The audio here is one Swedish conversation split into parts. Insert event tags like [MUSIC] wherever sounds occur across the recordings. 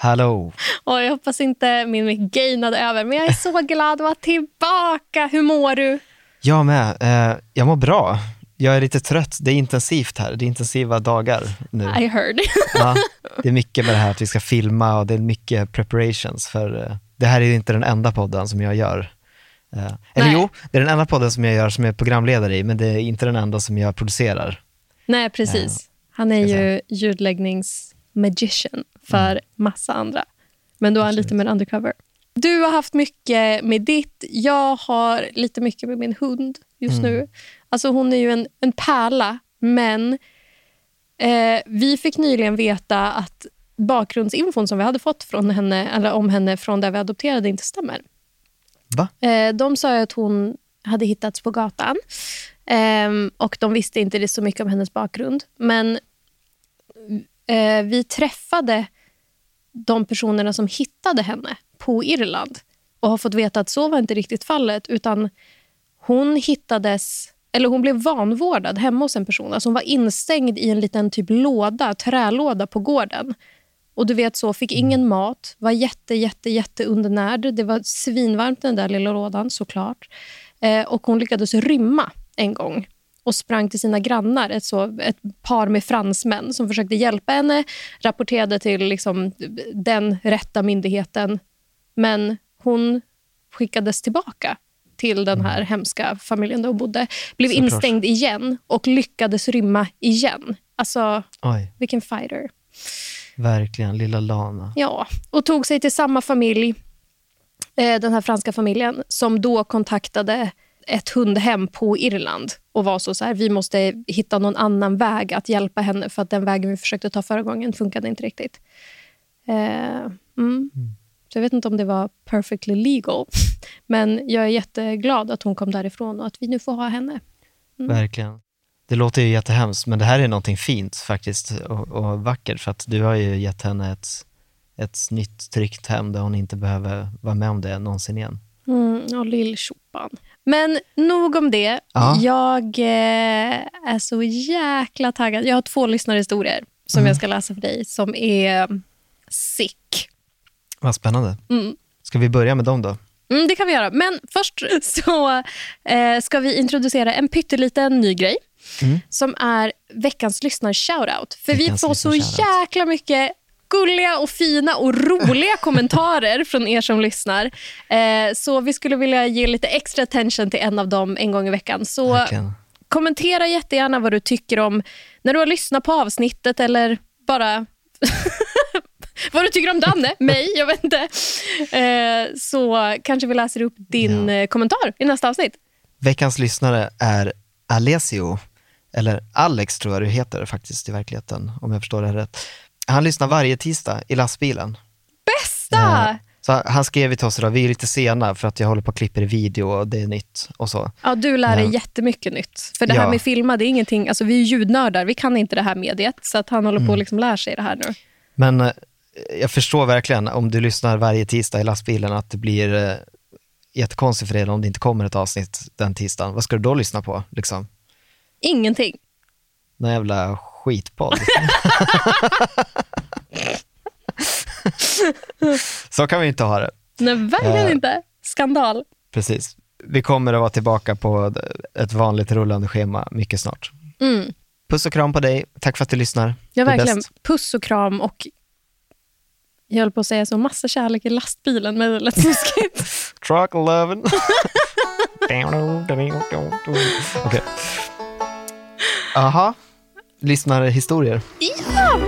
Hallå! Och jag hoppas inte min mick gainade över, men jag är så glad att vara tillbaka. Hur mår du? Jag med. Eh, jag mår bra. Jag är lite trött. Det är intensivt här. Det är intensiva dagar nu. I heard. Ja, [LAUGHS] det är mycket med det här att vi ska filma och det är mycket preparations. För eh, Det här är ju inte den enda podden som jag gör. Eh, eller Nej. jo, det är den enda podden som jag gör som jag är programledare i, men det är inte den enda som jag producerar. Nej, precis. Han är ju ljudläggnings-magician för Mm. massa andra. Men då är han lite mer undercover. Du har haft mycket med ditt. Jag har lite mycket med min hund just Mm. nu. Alltså hon är ju en, en pärla, men eh, vi fick nyligen veta att bakgrundsinfon som vi hade fått från henne, eller om henne från där vi adopterade inte stämmer. Va? Eh, de sa ju att hon hade hittats på gatan. Ehm, och De visste inte så mycket om hennes bakgrund. Men eh, vi träffade de personerna som hittade henne på Irland och har fått veta att så var inte riktigt fallet. Utan Hon hittades eller hon blev vanvårdad hemma hos en person. Alltså hon var instängd i en liten typ låda, trälåda på gården. Och du vet så, fick ingen mat, var jätte, jätte, jätte undernärd. Det var svinvarmt i den där lilla lådan såklart. Eh, och hon lyckades rymma en gång och sprang till sina grannar, ett, så, ett par med fransmän som försökte hjälpa henne, rapporterade till liksom, den rätta myndigheten. Men hon skickades tillbaka till den här hemska familjen där hon bodde. Blev Såklart. instängd igen och lyckades rymma igen. Alltså, Oj, vilken fighter. verkligen. Lilla Lana. Ja, och tog sig till samma familj, eh, den här franska familjen, som då kontaktade ett hundhem på Irland och var så, så här, vi måste hitta någon annan väg att hjälpa henne för att den vägen vi försökte ta förra gången funkade inte riktigt. Eh, mm. Så jag vet inte om det var perfectly legal, men jag är jätteglad att hon kom därifrån och att vi nu får ha henne. Verkligen. Det låter ju jättehemskt, men det här är någonting fint faktiskt och, och vackert för att du har ju gett henne ett, ett nytt tryggt hem där hon inte behöver vara med om det någonsin igen. Mm, och lill-tjopan. Men nog om det. Ja. Jag eh, är så jäkla taggad. Jag har två lyssnarhistorier som jag ska läsa för dig som är sick. Vad spännande. Mm. Ska vi börja med dem då? Mm, det kan vi göra. Men först så eh, ska vi introducera en pytteliten ny grej som är veckans lyssnar-shoutout. För vi Veckans får så jäkla mycket gulliga och fina och roliga [LAUGHS] kommentarer från er som lyssnar. Eh, så vi skulle vilja ge lite extra attention till en av dem en gång i veckan. Så Verkligen. kommentera jättegärna vad du tycker om när du har lyssnat på avsnittet eller bara [LAUGHS] Vad du tycker om Danne, [LAUGHS] mig, jag vet inte. Eh, så kanske vi läser upp din Ja. eh, kommentar i nästa avsnitt. Veckans lyssnare är Alessio, eller Alex tror jag du heter faktiskt i verkligheten, om jag förstår det här rätt. Han lyssnar varje tisdag i lastbilen. Bästa! Eh, Så han skrev till oss idag, vi är lite sena för att jag håller på och klipper i video och det är nytt och så. Ja, du lär dig Ja. jättemycket nytt. För det här Ja. med filma, det är ingenting, alltså vi är ljudnördar, vi kan inte det här mediet. Så att han håller Mm. på att liksom lär sig det här nu. Men eh, jag förstår verkligen om du lyssnar varje tisdag i lastbilen att det blir eh, jättekonstigt för dig om det inte kommer ett avsnitt den tisdagen. Vad ska du då lyssna på? Liksom? Ingenting. Någon jävla skitpodd. [LAUGHS] så kan vi inte ha det. Nej, verkligen Eh. inte. Skandal. Precis. Vi kommer att vara tillbaka på ett vanligt rullande schema mycket snart. Mm. Puss och kram på dig. Tack för att du lyssnar. Ja, verkligen. Puss och kram och jag höll på att säga så, massa kärlek i lastbilen, men det lät snuskigt. [LAUGHS] Truck lovin'. [LAUGHS] Okej. Aha. Lyssnarhistorier. ja!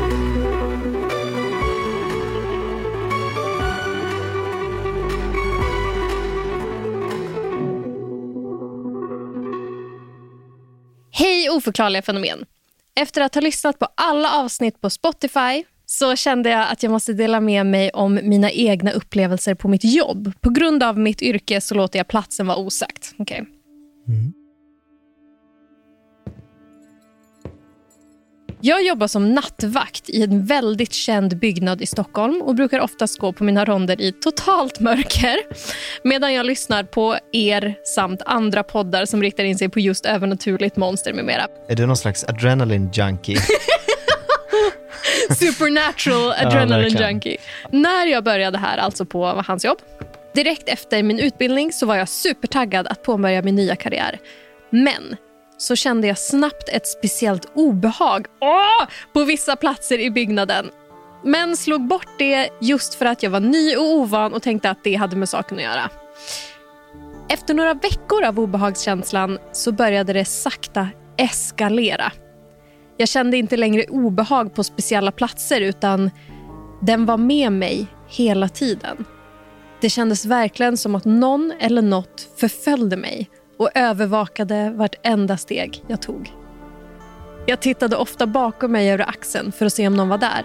Hej oförklarliga fenomen. Efter att ha lyssnat på alla avsnitt på Spotify så kände jag att jag måste dela med mig om mina egna upplevelser på mitt jobb. På grund av mitt yrke så låter jag platsen vara osagt. Okej. Jag jobbar som nattvakt i en väldigt känd byggnad i Stockholm och brukar oftast gå på mina ronder i totalt mörker medan jag lyssnar på er samt andra poddar som riktar in sig på just övernaturligt monster med mera. Är du någon slags adrenaline junkie? [LAUGHS] Supernatural adrenaline junkie. När jag började här, alltså på hans jobb, direkt efter min utbildning så var jag supertaggad att påbörja min nya karriär. Men så kände jag snabbt ett speciellt obehag Åh! på vissa platser i byggnaden. Men slog bort det just för att jag var ny och ovan och tänkte att det hade med saken att göra. Efter några veckor av obehagskänslan så började det sakta eskalera. Jag kände inte längre obehag på speciella platser utan den var med mig hela tiden. Det kändes verkligen som att någon eller något förföljde mig och övervakade vartenda steg jag tog. Jag tittade ofta bakom mig över axeln för att se om någon var där.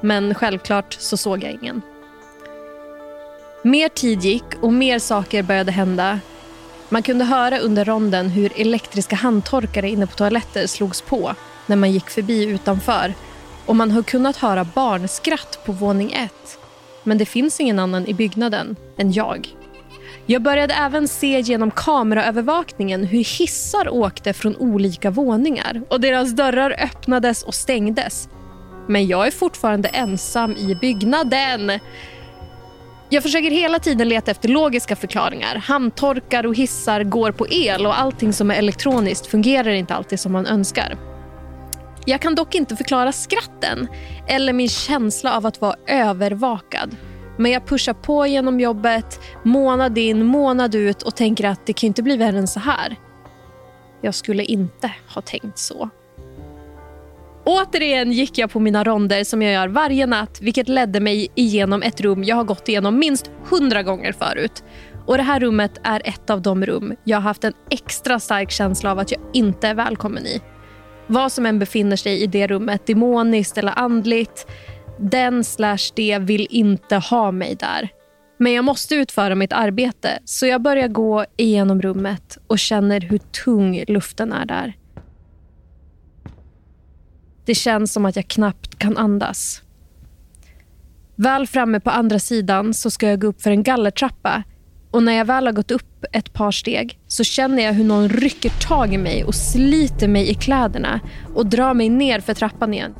Men självklart så såg jag ingen. Mer tid gick och mer saker började hända. Man kunde höra under ronden hur elektriska handtorkare inne på toaletter slogs på när man gick förbi utanför. Och man har kunnat höra barnskratt på våning ett. Men det finns ingen annan i byggnaden än jag. Jag började även se genom kameraövervakningen hur hissar åkte från olika våningar och deras dörrar öppnades och stängdes. Men jag är fortfarande ensam i byggnaden. Jag försöker hela tiden leta efter logiska förklaringar. Handtorkar och hissar går på el och allting som är elektroniskt fungerar inte alltid som man önskar. Jag kan dock inte förklara skratten eller min känsla av att vara övervakad. Men jag pushar på genom jobbet, månad in, månad ut och tänker att det kan inte bli värre än så här. Jag skulle inte ha tänkt så. Återigen gick jag på mina ronder som jag gör varje natt vilket ledde mig igenom ett rum jag har gått igenom minst hundra gånger förut. Och Det här rummet är ett av de rum jag har haft en extra stark känsla av att jag inte är välkommen i. Vad som än befinner sig i det rummet, demoniskt eller andligt, den slash det vill inte ha mig där. Men jag måste utföra mitt arbete så jag börjar gå igenom rummet och känner hur tung luften är där. Det känns som att jag knappt kan andas. Väl framme på andra sidan så ska jag gå upp för en gallertrappa och när jag väl har gått upp ett par steg så känner jag hur någon rycker tag i mig och sliter mig i kläderna och drar mig ner för trappan igen.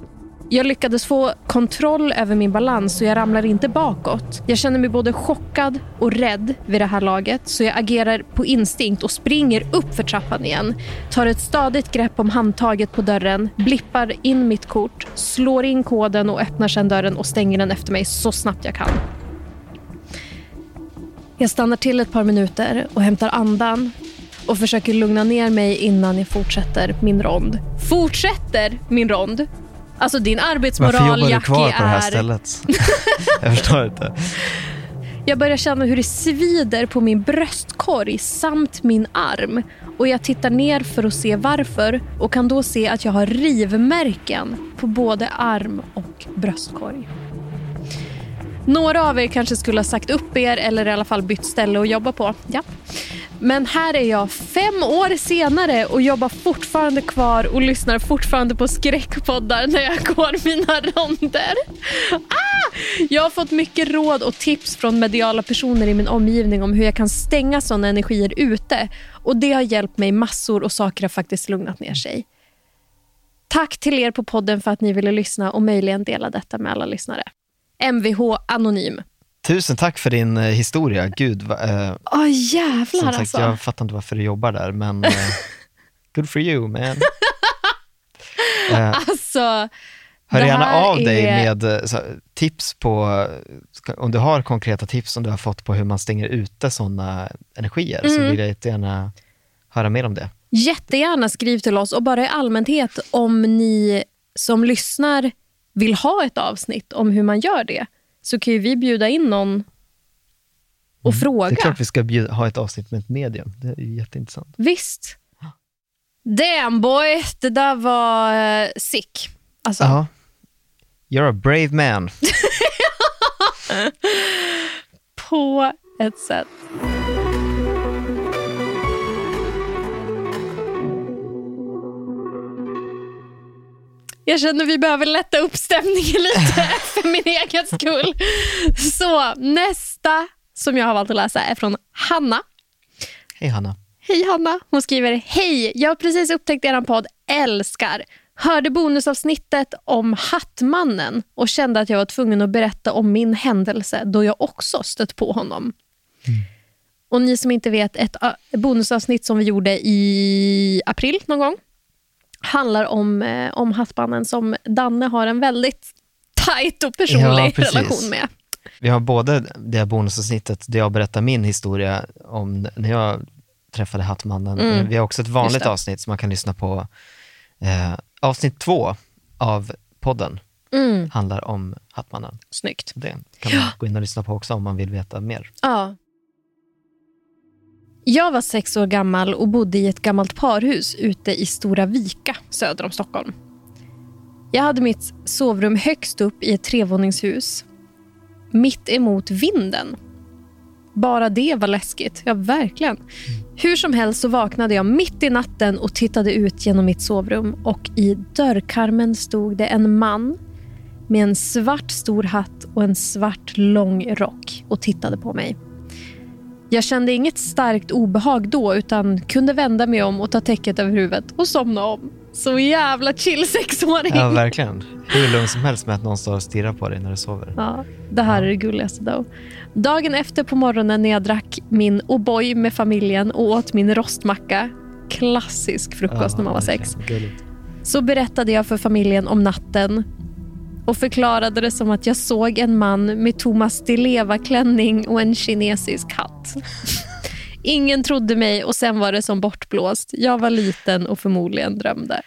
Jag lyckades få kontroll över min balans så jag ramlar inte bakåt. Jag känner mig både chockad och rädd vid det här laget så jag agerar på instinkt och springer upp för trappan igen. Tar ett stadigt grepp om handtaget på dörren, blippar in mitt kort, slår in koden och öppnar sedan dörren och stänger den efter mig så snabbt jag kan. Jag stannar till ett par minuter och hämtar andan och försöker lugna ner mig innan jag fortsätter min rond. Fortsätter min rond! Alltså din Varför arbetsmoral, jobbar du Jackie, kvar på det här är... stället? [LAUGHS] jag förstår inte. Jag börjar känna hur det svider på min bröstkorg samt min arm. Och Jag tittar ner för att se varför och kan då se att jag har rivmärken på både arm och bröstkorg. Några av er kanske skulle ha sagt upp er eller i alla fall bytt ställe att jobba på. Ja. Men här är jag fem år senare och jobbar fortfarande kvar och lyssnar fortfarande på skräckpoddar när jag går mina ronder. Ah! Jag har fått mycket råd och tips från mediala personer i min omgivning om hur jag kan stänga sådana energier ute. Och Det har hjälpt mig massor och saker har faktiskt lugnat ner sig. Tack till er på podden för att ni ville lyssna och möjligen dela detta med alla lyssnare. Mvh Anonym. Tusen tack för din eh, historia. Gud, eh, Åh jävlar sagt, alltså. jag fattar inte varför du jobbar där, men eh, [LAUGHS] good for you man. [LAUGHS] Eh, Alltså, hör gärna av dig är- med eh, så, tips på, om du har konkreta tips som du har fått på hur man stänger ute sådana energier, så Mm. vill jag jättegärna höra mer om det. Jättegärna skriv till oss och bara i allmänhet om ni som lyssnar vill ha ett avsnitt om hur man gör det så kan ju vi bjuda in någon och fråga. Mm. Det är klart vi ska bjuda, ha ett avsnitt med ett medium. Det är jätteintressant. Visst. Damn boy, det där var uh, sick. Alltså, Ja. You're a brave man. [LAUGHS] på ett sätt. Jag känner att vi behöver lätta upp stämningen lite [LAUGHS] [LAUGHS] för min egen skull. Så nästa som jag har valt att läsa är från Hanna. Hej Hanna. Hej Hanna. Hon skriver, hej, jag har precis upptäckt er podd, älskar. Hörde bonusavsnittet om Hattmannen och kände att jag var tvungen att berätta om min händelse då jag också stött på honom. Och ni som inte vet, ett äh, bonusavsnitt som vi gjorde i april någon gång handlar om, eh, om Hattmannen som Danne har en väldigt tajt och personlig Ja, relation med. Vi har både det här bonusavsnittet där jag berättar min historia om när jag träffade Hattmannen. Mm. Vi har också ett vanligt avsnitt som man kan lyssna på. Eh, avsnitt två av podden Mm, handlar om Hattmannen. snyggt. Det kan man gå in och lyssna på också om man vill veta mer. Ja. Jag var sex år gammal och bodde i ett gammalt parhus ute i Stora Vika söder om Stockholm. Jag hade mitt sovrum högst upp i ett trevåningshus. Mitt emot vinden. Bara det var läskigt. Ja, verkligen. Hur som helst så vaknade jag mitt i natten och tittade ut genom mitt sovrum. Och I dörrkarmen stod det en man med en svart stor hatt och en svart lång rock och tittade på mig. Jag kände inget starkt obehag då utan kunde vända mig om och ta täcket över huvudet och somna om. Så jävla chill sexåring. Ja, verkligen. Hur lugn som helst med att någon står och stirrar på dig när du sover. Ja, det här är det gulligaste då. Dagen efter på morgonen när jag drack min O'boy med familjen och åt min rostmacka, klassisk frukost när man var sex. Gulligt. så berättade jag för familjen om natten och förklarade det som att jag såg en man med Thomas Di Leva-klänning och en kinesisk hatt. Ingen trodde mig och sen var det som bortblåst. Jag var liten och förmodligen drömde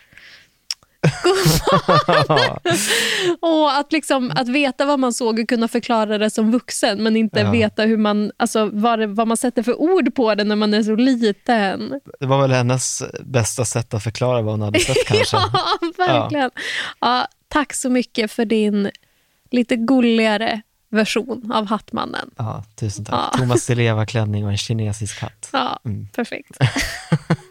och [LAUGHS] att, liksom, att veta vad man såg och kunna förklara det som vuxen men inte Ja. veta hur man, alltså, vad, det, vad man sätter för ord på det när man är så liten. Det var väl hennes bästa sätt att förklara vad hon hade sett [LAUGHS] kanske. Ja, verkligen. Ja. tack så mycket för din lite gulligare version av Hattmannen. Ja, tusen tack. Ja. Thomas Di Leva-klänning och en kinesisk hatt. Ja, Mm. perfekt. [LAUGHS]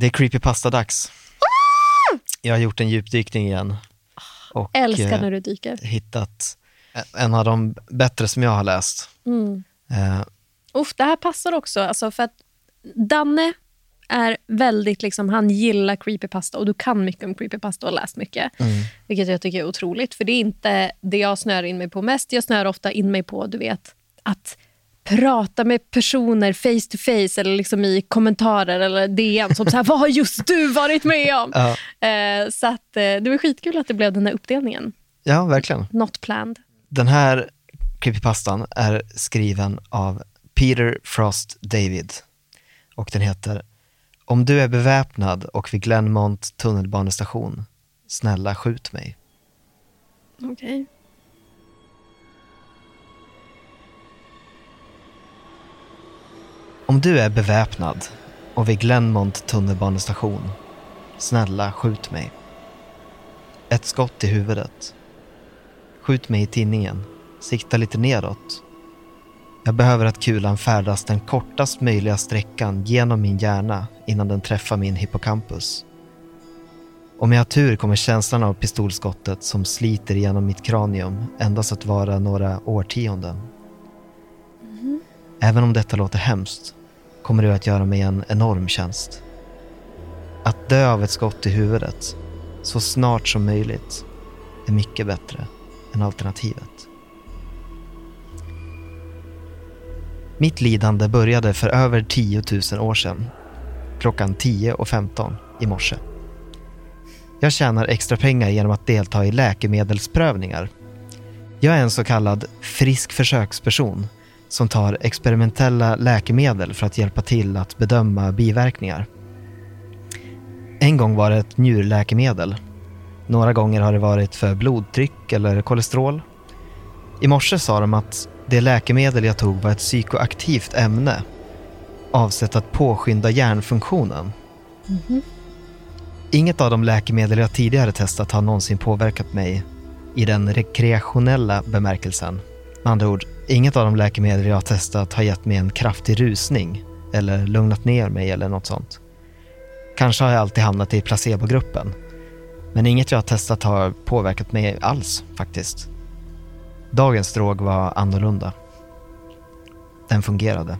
Det är creepypasta-dags. Jag har gjort en djupdykning igen. Och Älskar eh, när du dyker. hittat en av de bättre som jag har läst. Mm. Eh, Uff, det här passar också. Alltså för att Danne är väldigt, liksom, han gillar creepypasta och du kan mycket om creepypasta och har läst mycket. Vilket jag tycker är otroligt, för det är inte det jag snör in mig på mest. Jag snör ofta in mig på, du vet, att prata med personer face to face eller liksom i kommentarer eller DM som så här, [LAUGHS] vad har just du varit med om? Ja. Eh, så att, eh, det var skitkul att det blev den här uppdelningen. ja, verkligen. Not planned. Den här creepypastan är skriven av Peter Frost David och den heter Om du är beväpnad och vid Glenmont tunnelbanestation, snälla skjut mig. Okej. Om du är beväpnad och vid Glenmont tunnelbanestation, snälla skjut mig. Ett skott i huvudet. Skjut mig i tinningen. Sikta lite neråt. Jag behöver att kulan färdas den kortast möjliga sträckan genom min hjärna innan den träffar min hippocampus. Om jag har tur kommer känslan av pistolskottet som sliter genom mitt kranium endast att vara några årtionden. Även om detta låter hemskt kommer det att göra mig en enorm tjänst. Att dö av ett skott i huvudet så snart som möjligt är mycket bättre än alternativet. Mitt lidande började för över 10 000 år sedan, klockan 10.15 i morse. Jag tjänar extra pengar genom att delta i läkemedelsprövningar. Jag är en så kallad frisk försöksperson som tar experimentella läkemedel för att hjälpa till att bedöma biverkningar. En gång var det ett njurläkemedel. Några gånger har det varit för blodtryck eller kolesterol. I morse sa de att det läkemedel jag tog var ett psykoaktivt ämne avsett att påskynda hjärnfunktionen. Inget av de läkemedel jag tidigare testat har någonsin påverkat mig i den rekreationella bemärkelsen. Med andra ord, inget av de läkemedel jag har testat har gett mig en kraftig rusning eller lugnat ner mig eller något sånt. Kanske har jag alltid hamnat i placebogruppen. Men inget jag har testat har påverkat mig alls faktiskt. Dagens drog var annorlunda. Den fungerade.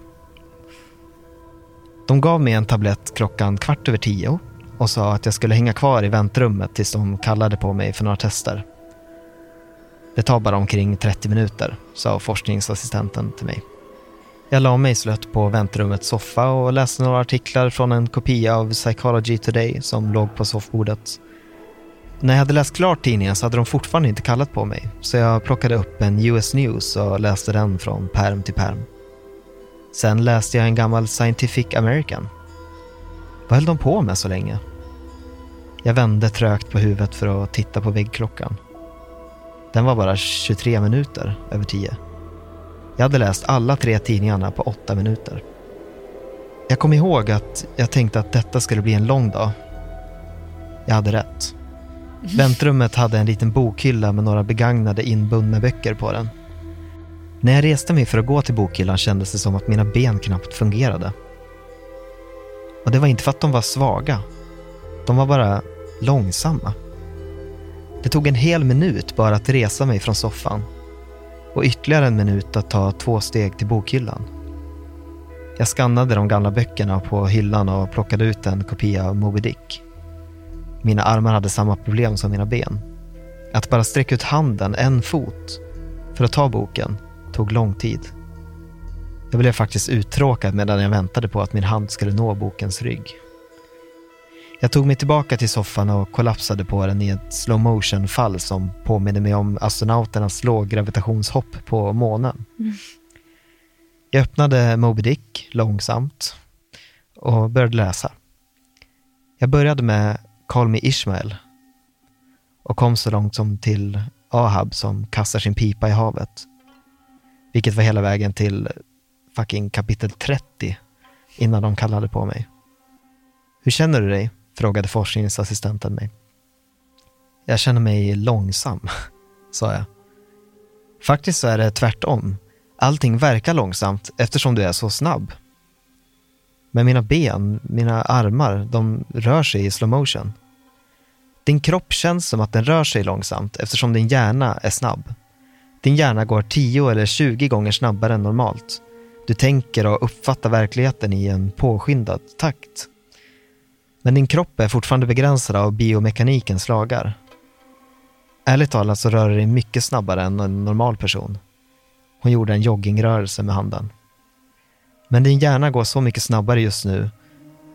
De gav mig en tablett klockan kvart över tio och sa att jag skulle hänga kvar i väntrummet tills de kallade på mig för några tester. Det tar bara omkring 30 minuter, sa forskningsassistenten till mig. Jag la mig slött på väntrummets soffa och läste några artiklar från en kopia av Psychology Today som låg på soffbordet. När jag hade läst klart tidningen så hade de fortfarande inte kallat på mig, så jag plockade upp en US News och läste den från perm till perm. Sen läste jag en gammal Scientific American. Vad höll de på med så länge? Jag vände trögt på huvudet för att titta på väggklockan. Den var bara 23 minuter över 10. Jag hade läst alla tre tidningarna på åtta minuter. Jag kom ihåg att jag tänkte att detta skulle bli en lång dag. Jag hade rätt. [LAUGHS] Väntrummet hade en liten bokhylla med några begagnade inbundna böcker på den. När jag reste mig för att gå till bokhyllan kändes det som att mina ben knappt fungerade. Och det var inte för att de var svaga. De var bara långsamma. Det tog en hel minut bara att resa mig från soffan och ytterligare en minut att ta två steg till bokhyllan. Jag skannade de gamla böckerna på hyllan och plockade ut en kopia av Moby Dick. Mina armar hade samma problem som mina ben. Att bara sträcka ut handen en fot för att ta boken tog lång tid. Jag blev faktiskt uttråkad medan jag väntade på att min hand skulle nå bokens rygg. Jag tog mig tillbaka till soffan och kollapsade på den i ett slow motion fall som påminner mig om astronauternas låggravitationshopp på månen. Mm. Jag öppnade Moby Dick långsamt och började läsa. Jag började med Call Me Ishmael och kom så långt som till Ahab som kastar sin pipa i havet. Vilket var hela vägen till fucking kapitel 30 innan de kallade på mig. Hur känner du dig? Frågade forskningsassistenten mig. Jag känner mig långsam, [LAUGHS] sa jag. Faktiskt så är det tvärtom. Allting verkar långsamt eftersom du är så snabb. Men mina ben, mina armar, de rör sig i slow motion. Din kropp känns som att den rör sig långsamt eftersom din hjärna är snabb. Din hjärna går 10 eller 20 gånger snabbare än normalt. Du tänker och uppfattar verkligheten i en påskyndad takt. Men din kropp är fortfarande begränsad av biomekanikens lagar. Ärligt talat så rör du dig mycket snabbare än en normal person. Hon gjorde en joggingrörelse med handen. Men din hjärna går så mycket snabbare just nu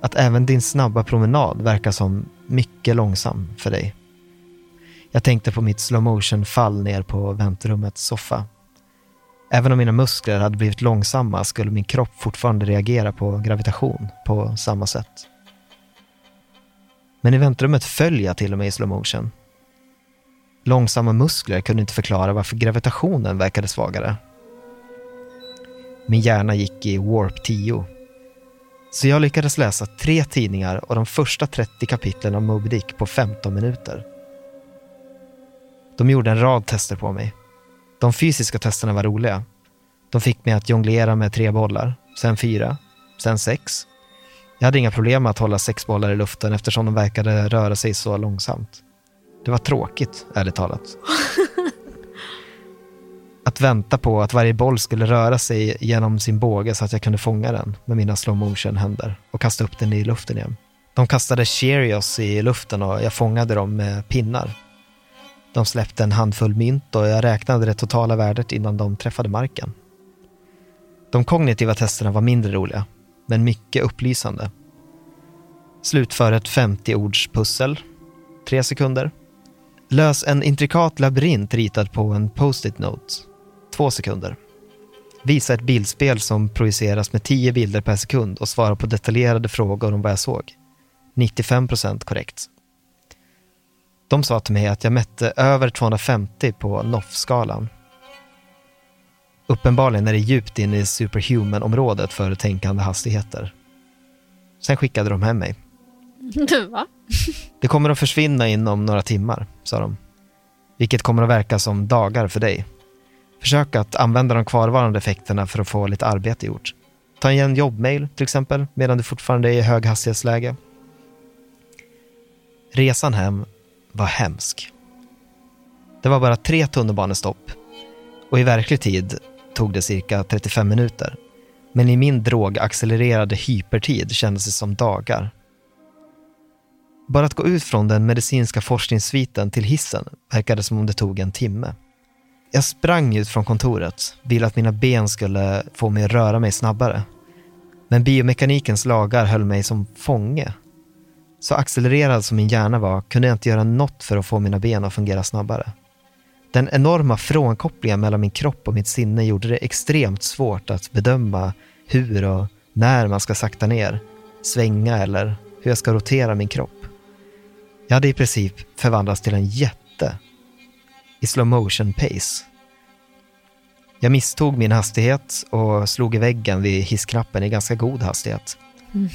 att även din snabba promenad verkar som mycket långsam för dig. Jag tänkte på mitt slow motion fall ner på väntrummets soffa. Även om mina muskler hade blivit långsamma skulle min kropp fortfarande reagera på gravitation på samma sätt. Men i väntrummet föll jag till och med i slow motion. Långsamma muskler kunde inte förklara varför gravitationen verkade svagare. Min hjärna gick i warp 10. Så jag lyckades läsa tre tidningar och de första 30 kapitlen av Moby Dick på 15 minuter. De gjorde en rad tester på mig. De fysiska testerna var roliga. De fick mig att jonglera med tre bollar, sen fyra, sen sex. Jag hade inga problem med att hålla sex bollar i luften eftersom de verkade röra sig så långsamt. Det var tråkigt, ärligt talat. [LAUGHS] Att vänta på att varje boll skulle röra sig genom sin båge så att jag kunde fånga den med mina slow motion händer och kasta upp den i luften igen. De kastade Cheerios i luften och jag fångade dem med pinnar. De släppte en handfull mynt och jag räknade det totala värdet innan de träffade marken. De kognitiva testerna var mindre roliga, men mycket upplysande. Slutför ett 50-ords pussel. Tre sekunder. Lös en intrikat labyrint ritad på en post-it note. Två sekunder. Visa ett bildspel som projiceras med 10 bilder per sekund och svara på detaljerade frågor om vad jag såg. 95 korrekt. De sa till mig att jag mätte över 250 på NOF-skalan. Uppenbarligen är det djupt in i superhuman-området för tänkande hastigheter. Sen skickade de hem mig. [LAUGHS] Va? [LAUGHS] Det kommer att försvinna inom några timmar, sa de. Vilket kommer att verka som dagar för dig. Försök att använda de kvarvarande effekterna för att få lite arbete gjort. Ta igen jobbmail till exempel, medan du fortfarande är i höghastighetsläge. Resan hem var hemsk. Det var bara tre tunnelbanestopp och i verklig tid tog det cirka 35 minuter. Men i min drogaccelererade hypertid kändes det som dagar. Bara att gå ut från den medicinska forskningssviten till hissen verkade som om det tog en timme. Jag sprang ut från kontoret, ville att mina ben skulle få mig att röra mig snabbare. Men biomekanikens lagar höll mig som fånge. Så accelererad som min hjärna var kunde jag inte göra något för att få mina ben att fungera snabbare. Den enorma frånkopplingen mellan min kropp och mitt sinne gjorde det extremt svårt att bedöma hur och när man ska sakta ner, svänga eller hur jag ska rotera min kropp. Jag hade i princip förvandlats till en jätte i slow motion pace. Jag misstog min hastighet och slog i väggen vid hissknappen i ganska god hastighet. Mm.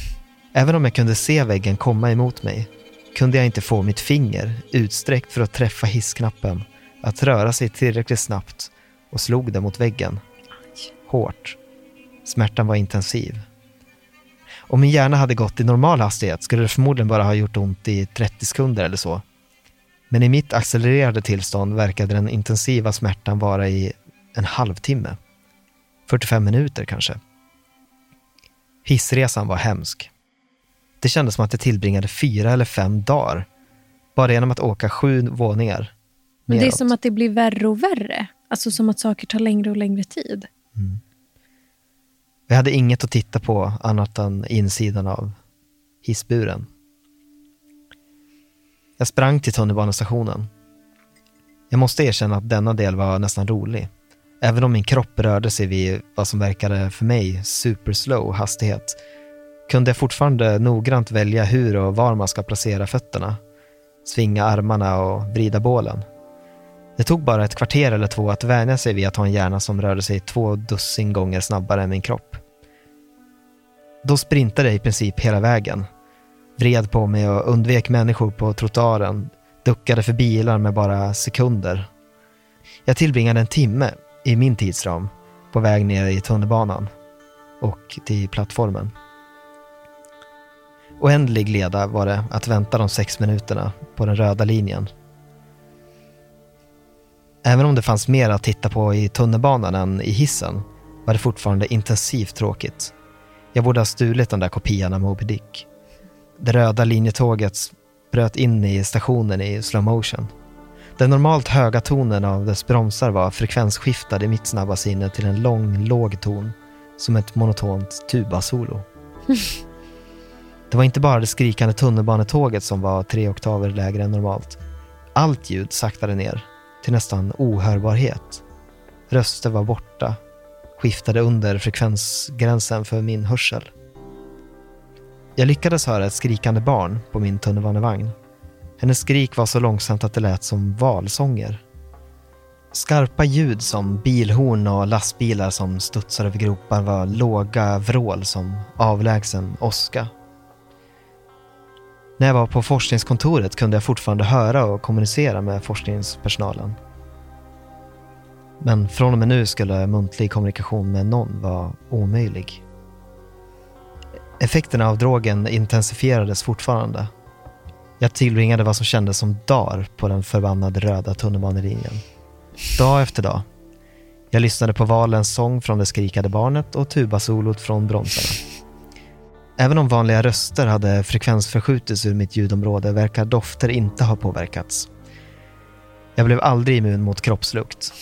Även om jag kunde se väggen komma emot mig kunde jag inte få mitt finger utsträckt för att träffa hissknappen att röra sig tillräckligt snabbt och slog det mot väggen. Hårt. Smärtan var intensiv. Om min hjärna hade gått i normal hastighet skulle det förmodligen bara ha gjort ont i 30 sekunder eller så. Men i mitt accelererade tillstånd verkade den intensiva smärtan vara i en halvtimme. 45 minuter kanske. Hissresan var hemsk. Det kändes som att jag tillbringade fyra eller fem dagar bara genom att åka sju våningar. Men det är som att det blir värre och värre. Alltså som att saker tar längre och längre tid. Jag hade inget att titta på annat än insidan av hissburen. Jag sprang till tunnelbanestationen. Jag måste erkänna att denna del var nästan rolig. Även om min kropp rörde sig vid vad som verkade för mig superslow hastighet kunde jag fortfarande noggrant välja hur och var man ska placera fötterna, svinga armarna och vrida bålen. Det tog bara ett kvarter eller två att vänja sig vid att ha en hjärna som rörde sig två dussin gånger snabbare än min kropp. Då sprintade jag i princip hela vägen. Vred på mig och undvek människor på trottoaren, duckade för bilar med bara sekunder. Jag tillbringade en timme, i min tidsram, på väg ner i tunnelbanan och till plattformen. Oändlig leda var det att vänta de sex minuterna på den röda linjen. Även om det fanns mer att titta på i tunnelbanan än i hissen var det fortfarande intensivt tråkigt. Jag borde ha stulit den där kopian av Moby Dick. Det röda linjetåget bröt in i stationen i slow motion. Den normalt höga tonen av dess bromsar var frekvensskiftad i mitt snabba sinne till en lång, låg ton, som ett monotont tubasolo. [LAUGHS] Det var inte bara det skrikande tunnelbanetåget som var tre oktaver lägre än normalt. Allt ljud saktade ner till nästan ohörbarhet. Röster var borta, skiftade under frekvensgränsen för min hörsel. Jag lyckades höra ett skrikande barn på min tunnelbanevagn. Hennes skrik var så långsamt att det lät som valsånger. Skarpa ljud som bilhorn och lastbilar som studsar över gropar var låga vrål som avlägsen åska. När jag var på forskningskontoret kunde jag fortfarande höra och kommunicera med forskningspersonalen. Men från och med nu skulle muntlig kommunikation med någon vara omöjlig. Effekterna av drogen intensifierades fortfarande. Jag tillbringade vad som kändes som dagar på den förbannade röda tunnelbanelinjen. Dag efter dag. Jag lyssnade på valens sång från det skrikande barnet och tubasolot från bromsarna. Även om vanliga röster hade frekvensförskjutits ur mitt ljudområde verkar dofter inte ha påverkats. Jag blev aldrig immun mot kroppslukt.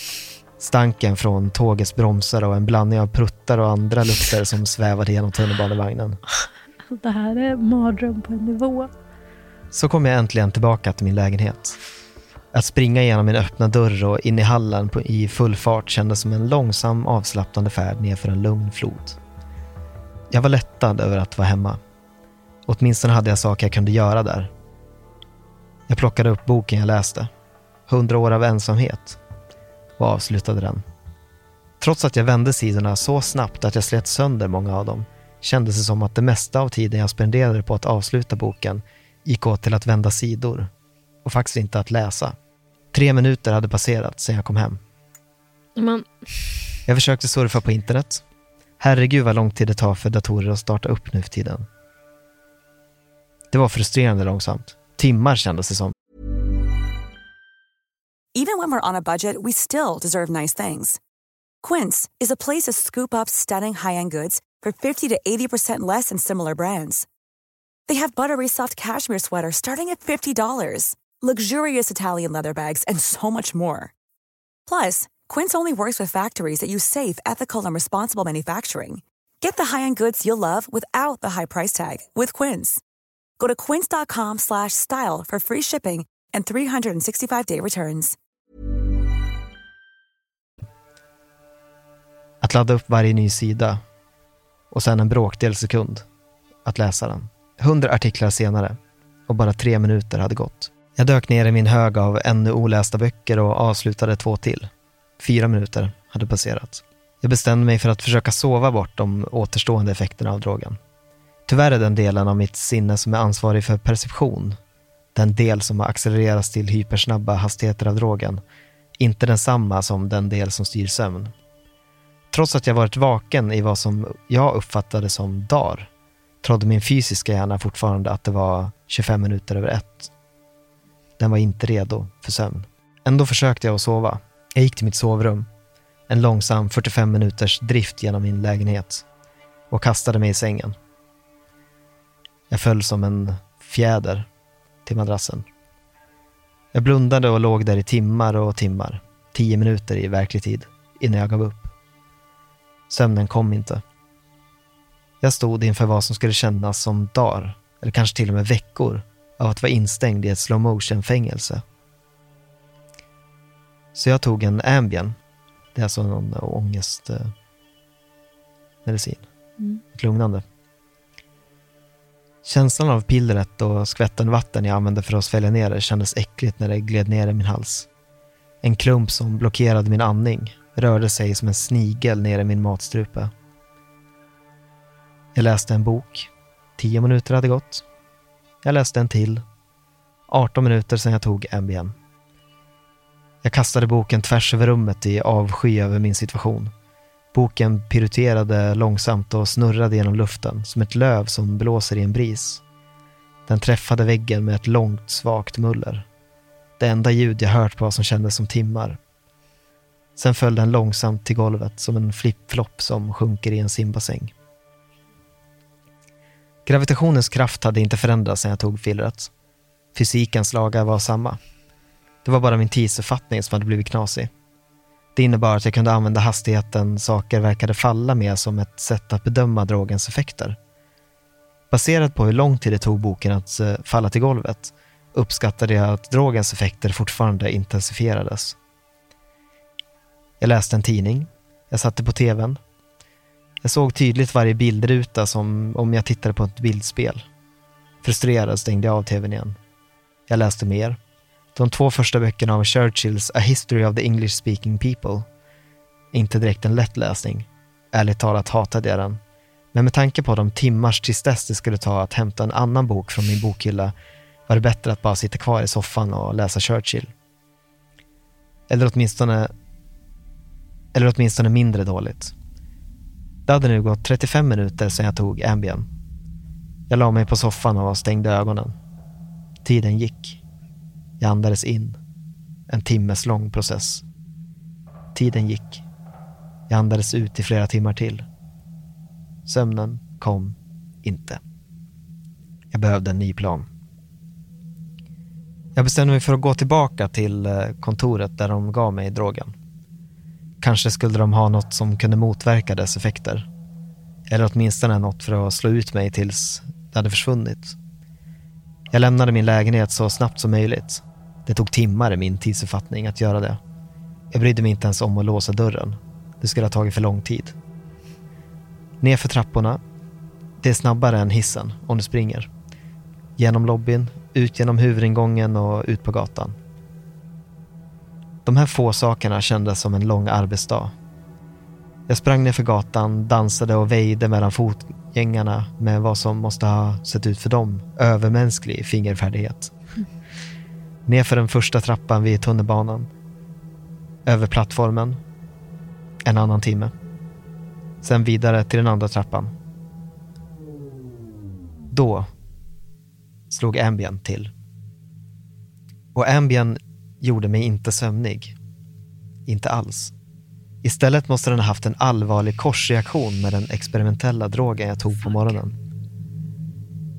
Stanken från tågets bromsar och en blandning av pruttar och andra lukter som [LAUGHS] svävade genom tunnelbanevagnen. Det här är mardröm på en nivå. Så kom jag äntligen tillbaka till min lägenhet. Att springa genom min öppna dörr och in i hallen på, i full fart kändes som en långsam avslappnande färd nerför en lugn flod. Jag var lättad över att vara hemma. Åtminstone hade jag saker jag kunde göra där. Jag plockade upp boken jag läste. Hundra år av ensamhet. Och avslutade den. Trots att jag vände sidorna så snabbt att jag slet sönder många av dem kändes det som att det mesta av tiden jag spenderade på att avsluta boken gick åt till att vända sidor och faktiskt inte att läsa. Tre minuter hade passerat sedan jag kom hem. Man, Jag försökte surfa på internet. Herregud vad lång tid det tar för datorer att starta upp nu för tiden. Det var frustrerande långsamt. Timmar kändes det som. Even when we're on a budget, we still deserve nice things. Quince is a place to scoop up stunning high-end goods for 50 to 80% less than similar brands. They have buttery soft cashmere sweaters starting at $50, luxurious Italian leather bags, and so much more. Plus, Quince only works with factories that use safe, ethical, and responsible manufacturing. Get the high-end goods you'll love without the high price tag with Quince. Go to quince.com style for free shipping and 365-day returns. Att ladda upp varje ny sida och sen en bråkdel sekund att läsa den. Hundra artiklar senare och bara tre minuter hade gått. Jag dök ner i min hög av ännu olästa böcker och avslutade två till. Fyra minuter hade passerat. Jag bestämde mig för att försöka sova bort de återstående effekterna av drogen. Tyvärr är den delen av mitt sinne som är ansvarig för perception, den del som har accelererats till hypersnabba hastigheter av drogen, inte densamma som den del som styr sömn. Trots att jag varit vaken i vad som jag uppfattade som dagar, trodde min fysiska hjärna fortfarande att det var 25 minuter över ett. Den var inte redo för sömn. Ändå försökte jag att sova. Jag gick till mitt sovrum. En långsam 45 minuters drift genom min lägenhet. och kastade mig i sängen. Jag föll som en fjäder till madrassen. Jag blundade och låg där i timmar och timmar, tio minuter i verklig tid, innan jag gav upp. Sömnen kom inte. Jag stod inför vad som skulle kännas som dagar, eller kanske till och med veckor, av att vara instängd i ett slow motion-fängelse. Så jag tog en Ambien, det är alltså någon ångestmedicin, Mm. ett lugnande. Känslan av pillret och skvätten vatten jag använde för att svälja ner det kändes äckligt när det gled ner i min hals. En klump som blockerade min andning rörde sig som en snigel ner i min matstrupe. Jag läste en bok. Tio minuter hade gått. Jag läste en till. 18 minuter sedan jag tog Ambien. Jag kastade boken tvärs över rummet i avsky över min situation. Boken piruterade långsamt och snurrade genom luften som ett löv som blåser i en bris. Den träffade väggen med ett långt, svagt muller. Det enda ljud jag hört på vad som kändes som timmar. Sen föll den långsamt till golvet som en flip-flop som sjunker i en simbassäng. Gravitationens kraft hade inte förändrats sedan jag tog pillret. Fysikens lagar var samma. Det var bara min tidsuppfattning som hade blivit knasig. Det innebar att jag kunde använda hastigheten saker verkade falla med som ett sätt att bedöma drogens effekter. Baserat på hur lång tid det tog boken att eh, falla till golvet uppskattade jag att drogens effekter fortfarande intensifierades. Jag läste en tidning. Jag satte på tvn. Jag såg tydligt varje bildruta som om jag tittade på ett bildspel. Frustrerad stängde jag av tvn igen. Jag läste mer. De två första böckerna av Churchills A History of the English Speaking People. Inte direkt en lätt läsning. Ärligt talat hatade jag den. Men med tanke på de timmars tristess dess det skulle ta att hämta en annan bok från min bokhylla var det bättre att bara sitta kvar i soffan och läsa Churchill. Eller åtminstone, eller åtminstone mindre dåligt. Det hade nu gått 35 minuter sedan jag tog Ambien. Jag la mig på soffan och stängde ögonen. Tiden gick. Jag andades in. En timmes lång process. Tiden gick. Jag andades ut i flera timmar till. Sömnen kom inte. Jag behövde en ny plan. Jag bestämde mig för att gå tillbaka till eh, kontoret där de gav mig drogen. Kanske skulle de ha något som kunde motverka dess effekter. Eller åtminstone något för att slå ut mig tills det hade försvunnit. Jag lämnade min lägenhet så snabbt som möjligt. Det tog timmar i min tidsuppfattning att göra det. Jag brydde mig inte ens om att låsa dörren. Det skulle ha tagit för lång tid. Nerför trapporna. Det är snabbare än hissen om du springer. Genom lobbyn, ut genom huvudingången och ut på gatan. De här få sakerna kändes som en lång arbetsdag. Jag sprang ner för gatan, dansade och väjde mellan fotgängarna med vad som måste ha sett ut för dem övermänsklig fingerfärdighet. Nerför den första trappan vid tunnelbanan. Över plattformen. En annan timme. Sen vidare till den andra trappan. Då slog Ambien till. Och Ambien gjorde mig inte sömnig. Inte alls. Istället måste den ha haft en allvarlig korsreaktion med den experimentella drogen jag tog på morgonen.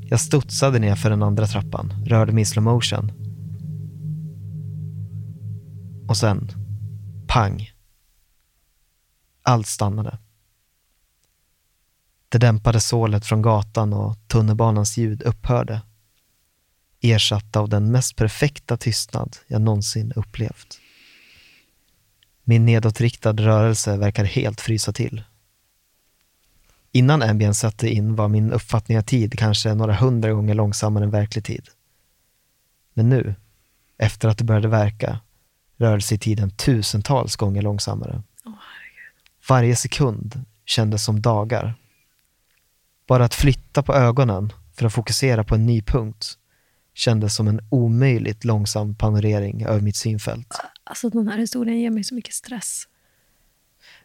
Jag studsade ner för den andra trappan, rörde mig i slow motion. Och sen, pang. Allt stannade. Det dämpade sålet från gatan och tunnelbanans ljud upphörde. Ersatt av den mest perfekta tystnad jag någonsin upplevt. Min nedåtriktad rörelse verkar helt frysa till. Innan Ambien satte in var min uppfattning av tid kanske några hundra gånger långsammare än verklig tid. Men nu, efter att det började verka, rörde sig tiden tusentals gånger långsammare. Varje sekund kändes som dagar. Bara att flytta på ögonen för att fokusera på en ny punkt kändes som en omöjligt långsam panorering över mitt synfält. Alltså den här historien ger mig så mycket stress.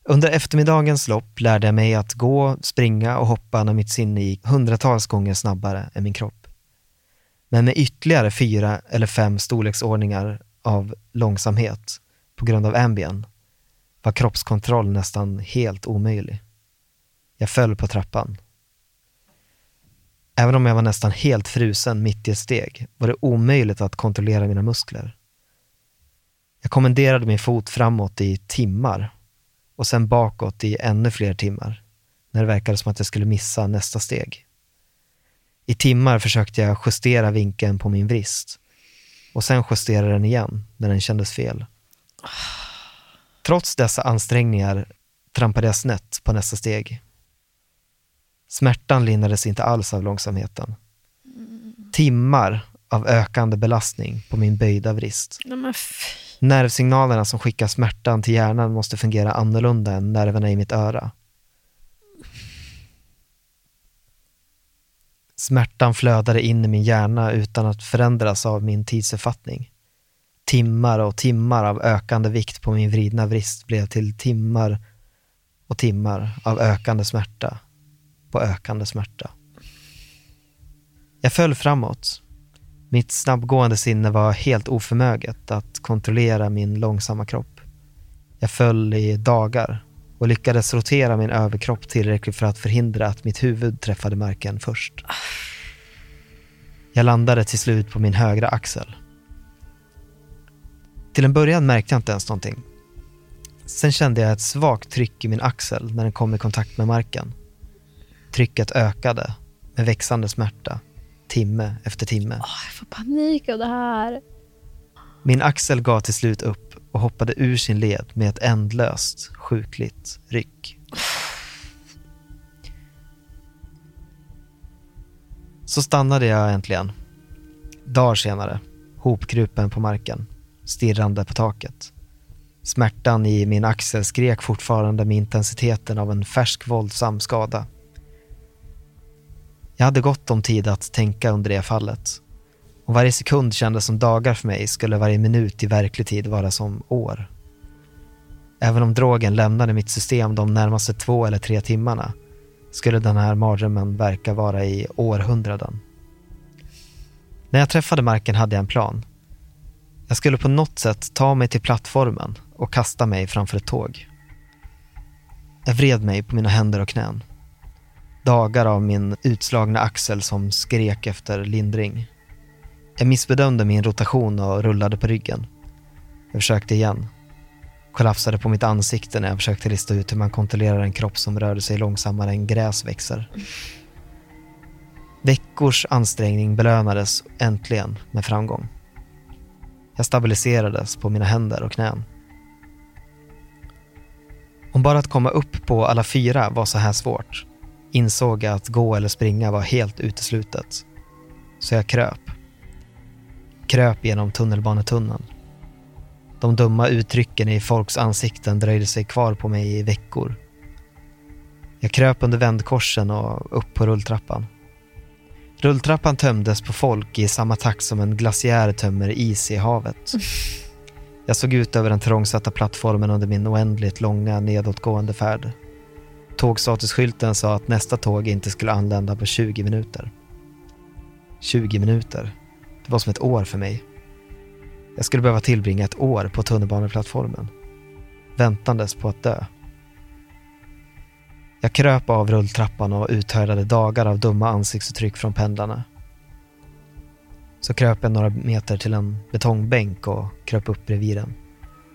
Under eftermiddagens lopp lärde jag mig att gå, springa och hoppa när mitt sinne gick hundratals gånger snabbare än min kropp. Men med ytterligare fyra eller fem storleksordningar av långsamhet på grund av ambien var kroppskontroll nästan helt omöjlig. Jag föll på trappan. Även om jag var nästan helt frusen mitt i ett steg var det omöjligt att kontrollera mina muskler. Jag kommenderade min fot framåt i timmar och sen bakåt i ännu fler timmar när det verkade som att jag skulle missa nästa steg. I timmar försökte jag justera vinkeln på min vrist och sen justera den igen när den kändes fel. Trots dessa ansträngningar trampade jag snett på nästa steg. Smärtan lindrades inte alls av långsamheten. Timmar av ökande belastning på min böjda vrist. Nervsignalerna som skickar smärtan till hjärnan måste fungera annorlunda än nerverna i mitt öra. Smärtan flödade in i min hjärna utan att förändras av min tidsuppfattning. Timmar och timmar av ökande vikt på min vridna vrist blev till timmar och timmar av ökande smärta på ökande smärta. Jag föll framåt. Mitt snabbgående sinne var helt oförmöget att kontrollera min långsamma kropp. Jag föll i dagar och lyckades rotera min överkropp tillräckligt för att förhindra att mitt huvud träffade marken först. Jag landade till slut på min högra axel. Till en början märkte jag inte ens någonting. Sen kände jag ett svagt tryck i min axel när den kom i kontakt med marken. Trycket ökade med växande smärta, timme efter timme. Oh, jag får panik av det här. Min axel gav till slut upp och hoppade ur sin led med ett ändlöst, sjukligt ryck. Så stannade jag äntligen. Dagar senare, hopkrupen på marken, stirrande på taket. Smärtan i min axel skrek fortfarande med intensiteten av en färsk våldsam skada. Jag hade gott om tid att tänka under det fallet. Och varje sekund kändes som dagar för mig skulle varje minut i verklig tid vara som år. Även om drogen lämnade mitt system de närmaste två eller tre timmarna skulle den här mardrömmen verka vara i århundraden. När jag träffade marken hade jag en plan. Jag skulle på något sätt ta mig till plattformen och kasta mig framför ett tåg. Jag vred mig på mina händer och knän. Dagar av min utslagna axel som skrek efter lindring. Jag missbedömde min rotation och rullade på ryggen. Jag försökte igen. Kollapsade på mitt ansikte när jag försökte lista ut hur man kontrollerar en kropp som rörde sig långsammare än gräs växer. Veckors ansträngning belönades äntligen med framgång. Jag stabiliserades på mina händer och knän. Om bara att komma upp på alla fyra var så här svårt insåg jag att gå eller springa var helt uteslutet. Så jag kröp. Kröp genom tunnelbanetunneln. De dumma uttrycken i folks ansikten dröjde sig kvar på mig i veckor. Jag kröp under vändkorsen och upp på rulltrappan. Rulltrappan tömdes på folk i samma takt som en glaciär tömmer is i havet. [LAUGHS] Jag såg ut över den trångsatta plattformen under min oändligt långa nedåtgående färd. Tågstatusskylten sa att nästa tåg inte skulle anlända på 20 minuter. 20 minuter. Det var som ett år för mig. Jag skulle behöva tillbringa ett år på tunnelbaneplattformen. Väntandes på att dö. Jag kröp av rulltrappan och uthärdade dagar av dumma ansiktsuttryck från pendlarna. Så kröp jag några meter till en betongbänk och kröp upp bredvid den.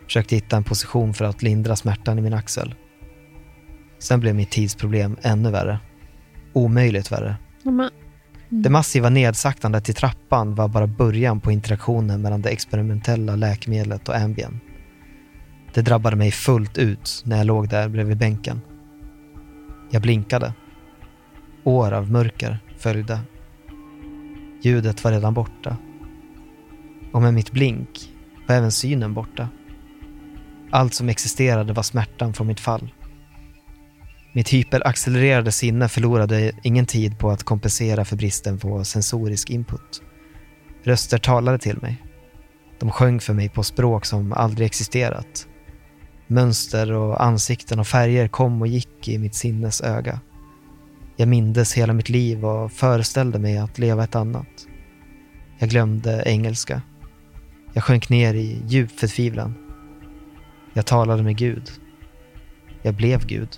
Försökte hitta en position för att lindra smärtan i min axel. Sen blev mitt tidsproblem ännu värre. Omöjligt värre. Mm. Det massiva nedsaktandet i trappan var bara början på interaktionen mellan det experimentella läkemedlet och Ambien. Det drabbade mig fullt ut när jag låg där bredvid bänken. Jag blinkade. År av mörker följde. Ljudet var redan borta. Och med mitt blink var även synen borta. Allt som existerade var smärtan från mitt fall. Mitt hyperaccelererade sinne förlorade ingen tid på att kompensera för bristen på sensorisk input. Röster talade till mig. De sjöng för mig på språk som aldrig existerat. Mönster och ansikten och färger kom och gick i mitt sinnes öga. Jag mindes hela mitt liv och föreställde mig att leva ett annat. Jag glömde engelska. Jag sjönk ner i djup förtvivlan. Jag talade med Gud. Jag blev Gud.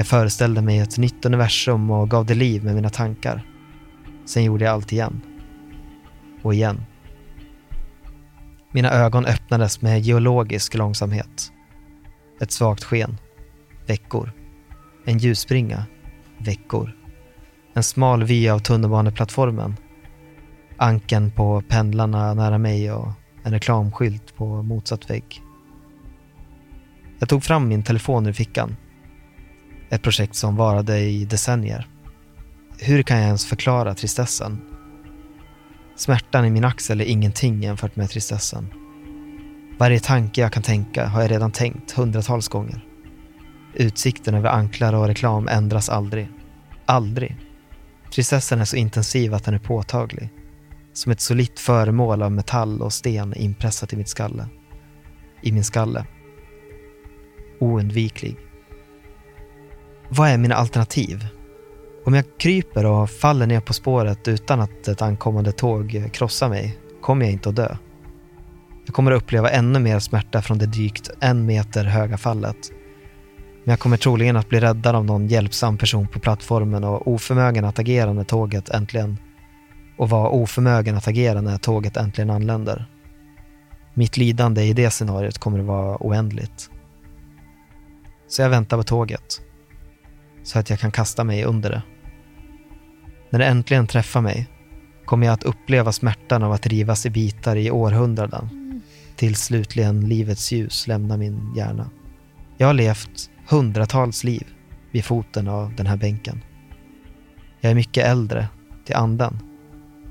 Jag föreställde mig ett nytt universum och gav det liv med mina tankar. Sen gjorde jag allt igen. Och igen. Mina ögon öppnades med geologisk långsamhet. Ett svagt sken. Veckor. En ljusspringa. Veckor. En smal vy av tunnelbaneplattformen. Anken på pendlarna nära mig och en reklamskylt på motsatt vägg. Jag tog fram min telefon ur fickan. Ett projekt som varade i decennier. Hur kan jag ens förklara tristessen? Smärtan i min axel är ingenting jämfört med tristessen. Varje tanke jag kan tänka har jag redan tänkt hundratals gånger. Utsikten över anklar och reklam ändras aldrig. Aldrig. Tristessen är så intensiv att den är påtaglig. Som ett solitt föremål av metall och sten inpressat i mitt skalle. I min skalle. Oundviklig. Vad är mina alternativ? Om jag kryper och faller ner på spåret utan att ett ankommande tåg krossar mig kommer jag inte att dö. Jag kommer att uppleva ännu mer smärta från det drygt en meter höga fallet. Men jag kommer troligen att bli räddad av någon hjälpsam person på plattformen och oförmögen att agera när tåget äntligen och vara oförmögen att agera när tåget äntligen anländer. Mitt lidande i det scenariot kommer att vara oändligt. Så jag väntar på tåget. Så att jag kan kasta mig under det. När det äntligen träffar mig kommer jag att uppleva smärtan av att rivas i bitar i århundraden. Tills slutligen livets ljus lämnar min hjärna. Jag har levt hundratals liv vid foten av den här bänken. Jag är mycket äldre till anden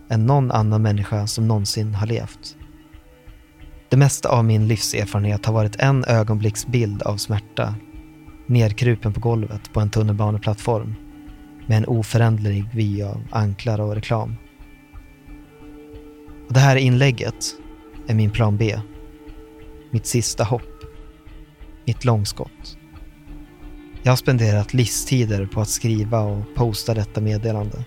än någon annan människa som någonsin har levt. Det mesta av min livserfarenhet har varit en ögonblicksbild av smärta nerkrupen på golvet på en tunnelbaneplattform med en oföränderlig vy av anklar och reklam. Och det här inlägget är min plan B. Mitt sista hopp. Mitt långskott. Jag har spenderat livstider på att skriva och posta detta meddelande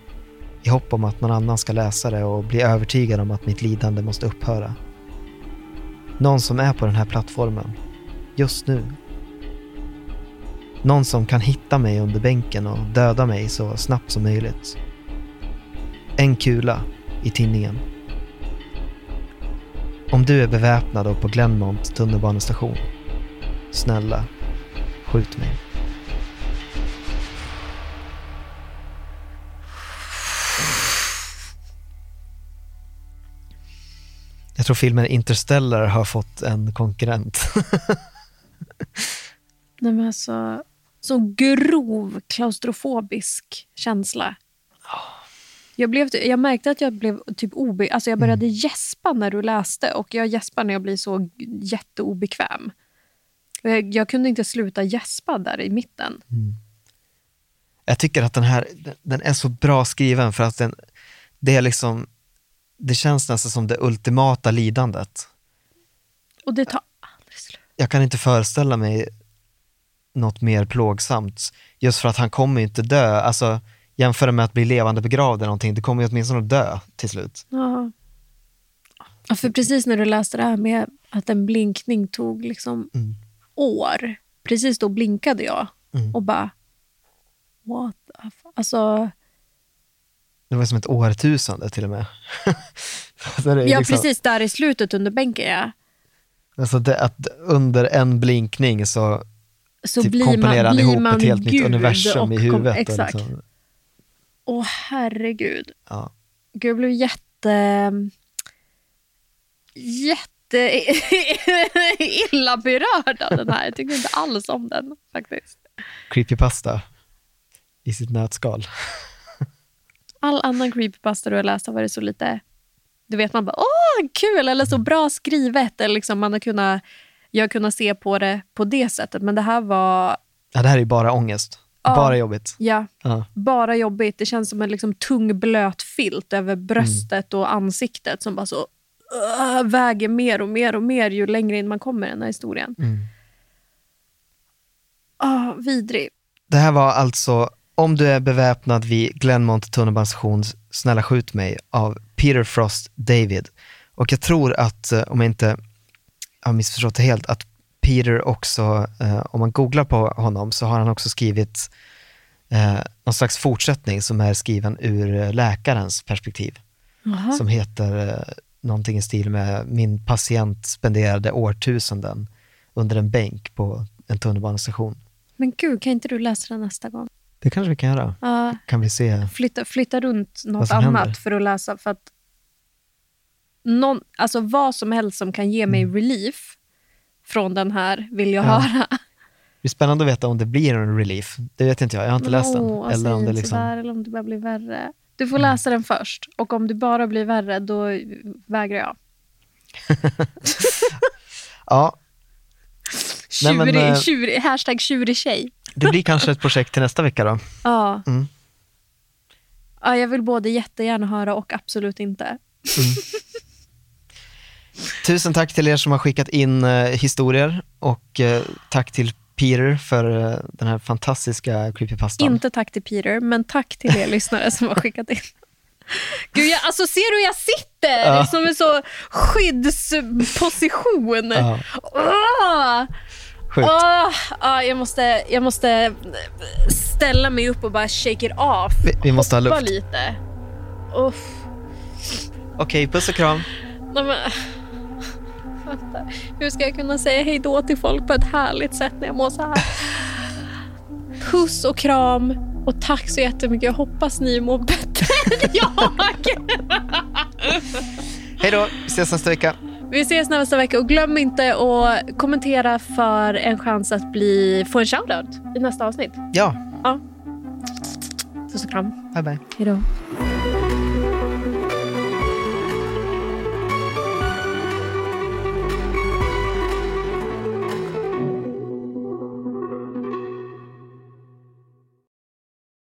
i hopp om att någon annan ska läsa det och bli övertygad om att mitt lidande måste upphöra. Någon som är på den här plattformen, just nu. Någon som kan hitta mig under bänken och döda mig så snabbt som möjligt. En kula i tinningen. Om du är beväpnad och på Glenmont tunnelbanestation, snälla, skjut mig. Jag tror filmen Interstellar har fått en konkurrent. [LAUGHS] Nej, men alltså, så grov klaustrofobisk känsla. Jag, blev, jag märkte att jag blev typ obe, alltså jag började Mm. gäspa när du läste och jag gäspar när jag blir så jätteobekväm. Jag, jag kunde inte sluta gäspa där i mitten. Jag tycker att den här den är så bra skriven för att den, det är liksom, det känns nästan som det ultimata lidandet. Och det tar aldrig slut. Jag kan inte föreställa mig något mer plågsamt. Just för att han kommer ju inte dö. Alltså, jämför det med att bli levande begravd eller någonting. Du kommer ju åtminstone att dö till slut. Ja. Ja, för precis när du läste det här med att en blinkning tog liksom Mm. år. Precis då blinkade jag Mm. och bara... What the f-? Alltså, Det var som ett årtusende till och med. [LAUGHS] Så det är ja, liksom- precis där i slutet under bänken. Ja. Alltså det, att under en blinkning så, Så typ blir komponerar man, blir ihop man ett helt nytt universum i huvudet. och Exakt. Liksom, Åh, herregud. ja. Gud, jag blev jätte... Jätte [LAUGHS] illa berörd av den här. Jag tyckte inte alls om den faktiskt. Creepypasta i sitt nötskal. [LAUGHS] All annan creepypasta du har läst har varit så lite... Du vet, man bara åh, kul! Eller så bra skrivet. Eller liksom man har kunnat, jag har kunnat se på det på det sättet. Men det här var Ja, det här är bara ångest. Ja. Bara jobbigt. ja, Ja. bara jobbigt. Det känns som en liksom tung blöt filt över bröstet och ansiktet som bara så uh, väger mer och mer och mer ju längre in man kommer i den här historien. Mm. Ah, vidrig. Det här var alltså Om du är beväpnad vid Glenmont tunnelbanestation, Snälla skjut mig av Peter Frost David. Och jag tror att, eh, om jag inte har missförstått det helt, att Peter också, eh, om man googlar på honom så har han också skrivit eh, någon slags fortsättning som är skriven ur läkarens perspektiv. Jaha. Som heter eh, någonting i stil med min patient spenderade årtusenden under en bänk på en tunnelbanestation. Men gud, kan inte du läsa den nästa gång? Det kanske vi kan göra. Ja, Kan vi se? flytta, flytta runt något annat händer? för att läsa. För att någon, alltså vad som helst som kan ge mig relief från den här vill jag Mm. Ja. höra. Det är spännande att veta om det blir en relief. Det vet inte jag, jag har inte läst den. Åh, Eller om det liksom... Mm. sådär, eller om det bara blir värre. Du får läsa den först. Och om det bara blir värre, då vägrar jag. [LAUGHS] Ja, Nej, men, Tjurig, eh, tjurig, hashtag tjurig tjej. det blir kanske ett projekt till nästa vecka då. Ja. Mm. ja. Jag vill både jättegärna höra och absolut inte. [LAUGHS] Tusen tack till er som har skickat in eh, historier och eh, tack till Peter för eh, den här fantastiska creepypastan. Inte tack till Peter, men tack till er [LAUGHS] lyssnare som har skickat in. Gud, jag, alltså ser du hur jag sitter? Ja. Som en så skyddsposition. Ja, Åh! sjukt. Åh! Ja, jag, måste, jag måste ställa mig upp och bara shake it off. Vi, vi måste ha Hoppa luft. lite. Uff. Okej, puss och kram. Nej, men, vänta. Hur ska jag kunna säga hej då till folk på ett härligt sätt när jag mår så här? Puss och kram och tack så jättemycket. Jag hoppas ni mår bättre [LAUGHS] än jag. Hej då, vi ses nästa vecka. Vi ses nästa vecka och glöm inte att kommentera för en chans att bli, få en shoutout i nästa avsnitt. Ja, Ja. Puss och kram. bye bye. Hej då.